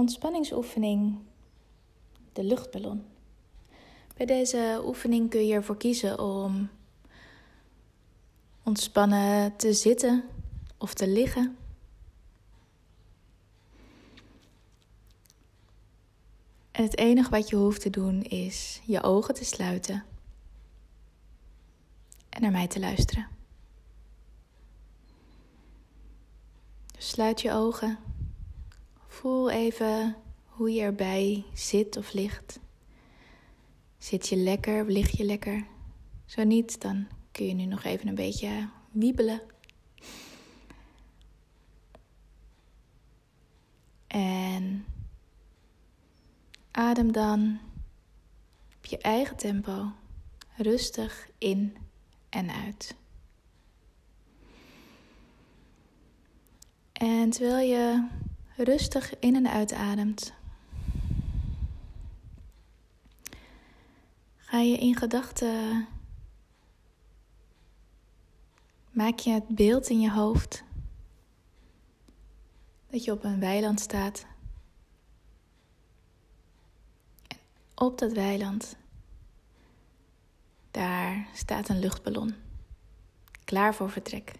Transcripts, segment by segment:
ontspanningsoefening de luchtballon. Bij deze oefening kun je ervoor kiezen om ontspannen te zitten of te liggen. En het enige wat je hoeft te doen is je ogen te sluiten en naar mij te luisteren. Dus sluit je ogen. Voel even hoe je erbij zit of ligt. Zit je lekker, lig je lekker? Zo niet, dan kun je nu nog even een beetje wiebelen. En adem dan op je eigen tempo rustig in en uit. En terwijl je rustig in en uitademt, ga je in gedachten. Maak je het beeld in je hoofd dat je op een weiland staat. En op dat weiland, daar staat een luchtballon, klaar voor vertrek.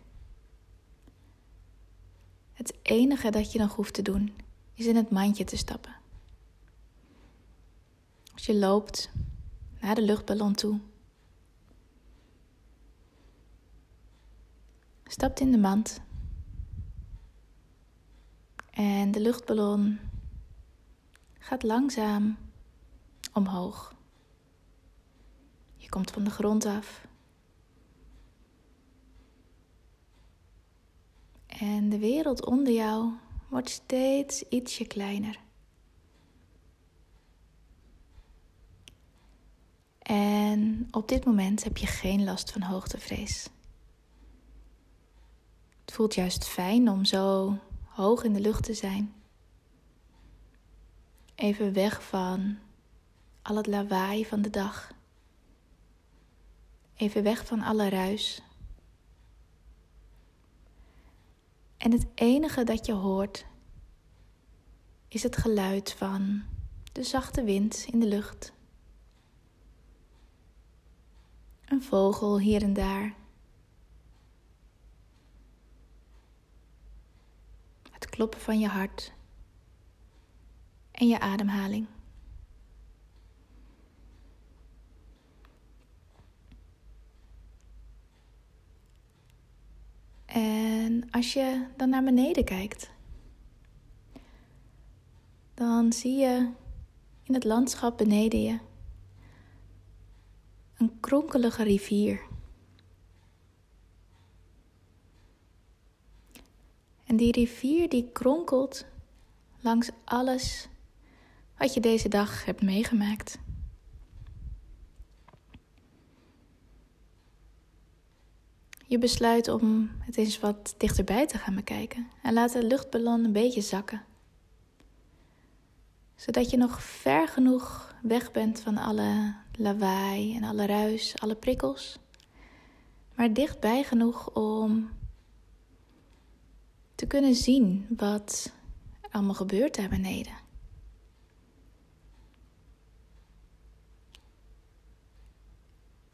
Het enige dat je nog hoeft te doen, is in het mandje te stappen. Als je loopt naar de luchtballon toe. Stapt in de mand. En de luchtballon gaat langzaam omhoog. Je komt van de grond af. En de wereld onder jou wordt steeds ietsje kleiner. En op dit moment heb je geen last van hoogtevrees. Het voelt juist fijn om zo hoog in de lucht te zijn. Even weg van al het lawaai van de dag. Even weg van alle ruis. En het enige dat je hoort is het geluid van de zachte wind in de lucht. Een vogel hier en daar. Het kloppen van je hart en je ademhaling. En als je dan naar beneden kijkt, dan zie je in het landschap beneden je een kronkelige rivier. En die rivier die kronkelt langs alles wat je deze dag hebt meegemaakt. Je besluit om het eens wat dichterbij te gaan bekijken en laat de luchtballon een beetje zakken. Zodat je nog ver genoeg weg bent van alle lawaai en alle ruis, alle prikkels, maar dichtbij genoeg om te kunnen zien wat er allemaal gebeurt daar beneden.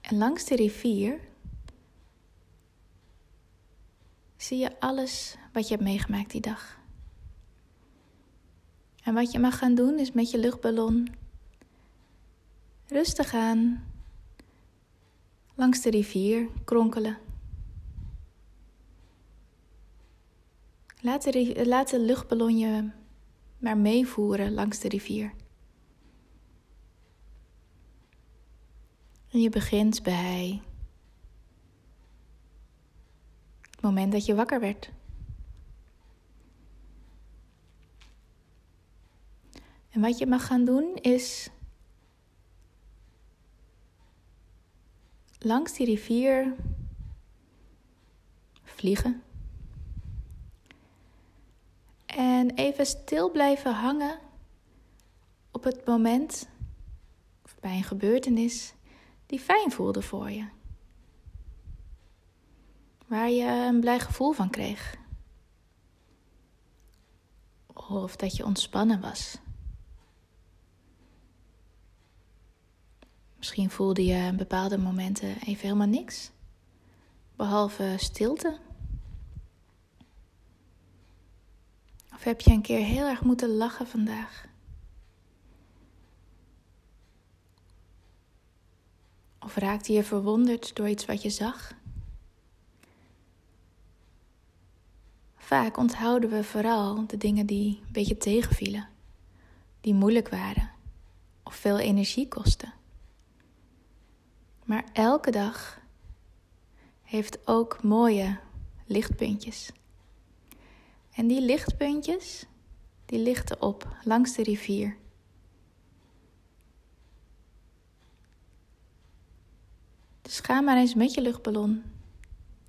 En langs de rivier zie je alles wat je hebt meegemaakt die dag. En wat je mag gaan doen is met je luchtballon rustig aan langs de rivier kronkelen. Laat de, laat de luchtballon je maar meevoeren langs de rivier. En je begint bij het moment dat je wakker werd. En wat je mag gaan doen is langs die rivier vliegen. En even stil blijven hangen op het moment of bij een gebeurtenis die fijn voelde voor je. Waar je een blij gevoel van kreeg. Of dat je ontspannen was. Misschien voelde je in bepaalde momenten even helemaal niks. Behalve stilte. Of heb je een keer heel erg moeten lachen vandaag? Of raakte je verwonderd door iets wat je zag? Vaak onthouden we vooral de dingen die een beetje tegenvielen, die moeilijk waren of veel energie kosten. Maar elke dag heeft ook mooie lichtpuntjes. En die lichtpuntjes, die lichten op langs de rivier. Dus ga maar eens met je luchtballon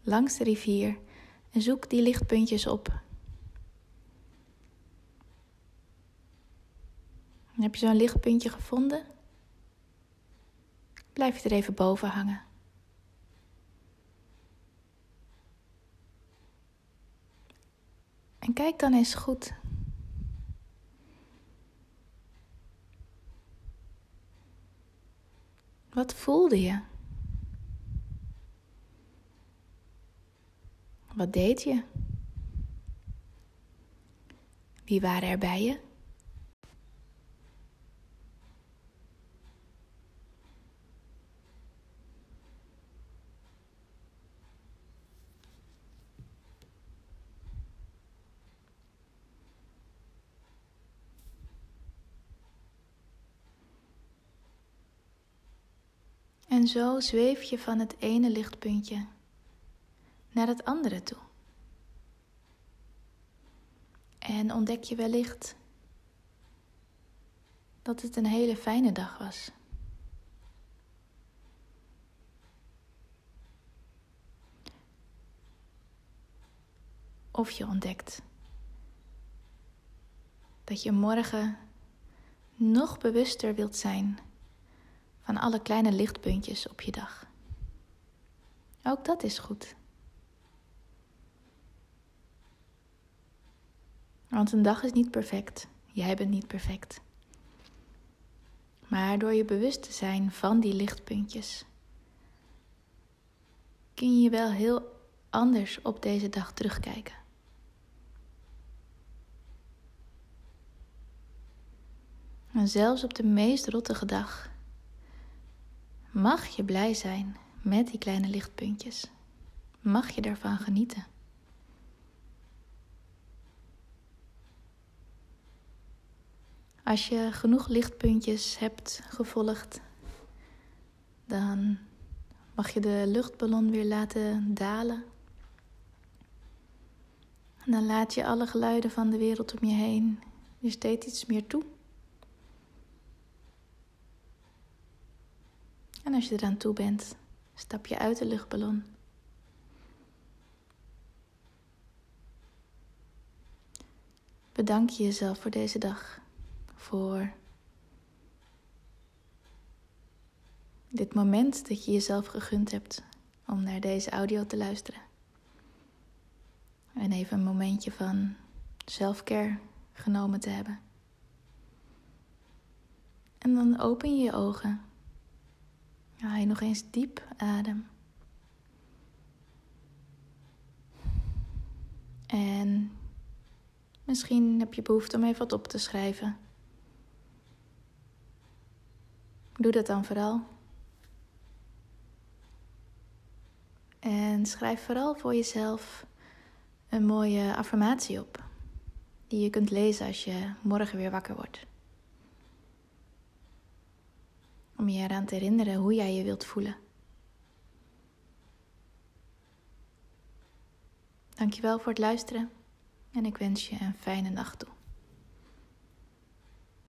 langs de rivier en zoek die lichtpuntjes op. heb je zo'n lichtpuntje gevonden? Blijf je er even boven hangen. En kijk dan eens goed. Wat voelde je? Wat deed je? Wie waren er bij je? En zo zweef je van het ene lichtpuntje naar het andere toe. En ontdek je wellicht dat het een hele fijne dag was. Of je ontdekt dat je morgen nog bewuster wilt zijn van alle kleine lichtpuntjes op je dag. Ook dat is goed. Want een dag is niet perfect. Jij bent niet perfect. Maar door je bewust te zijn van die lichtpuntjes, kun je wel heel anders op deze dag terugkijken. En zelfs op de meest rottige dag mag je blij zijn met die kleine lichtpuntjes. Mag je daarvan genieten. Als je genoeg lichtpuntjes hebt gevolgd, dan mag je de luchtballon weer laten dalen. En dan laat je alle geluiden van de wereld om je heen je steeds iets meer toe. En als je eraan toe bent, stap je uit de luchtballon. Bedank je jezelf voor deze dag voor dit moment dat je jezelf gegund hebt om naar deze audio te luisteren. En even een momentje van selfcare genomen te hebben. En dan open je je ogen. Haal je nog eens diep adem. En misschien heb je behoefte om even wat op te schrijven. Doe dat dan vooral. En schrijf vooral voor jezelf een mooie affirmatie op. Die je kunt lezen als je morgen weer wakker wordt. Om je eraan te herinneren hoe jij je wilt voelen. Dankjewel voor het luisteren en ik wens je een fijne nacht toe.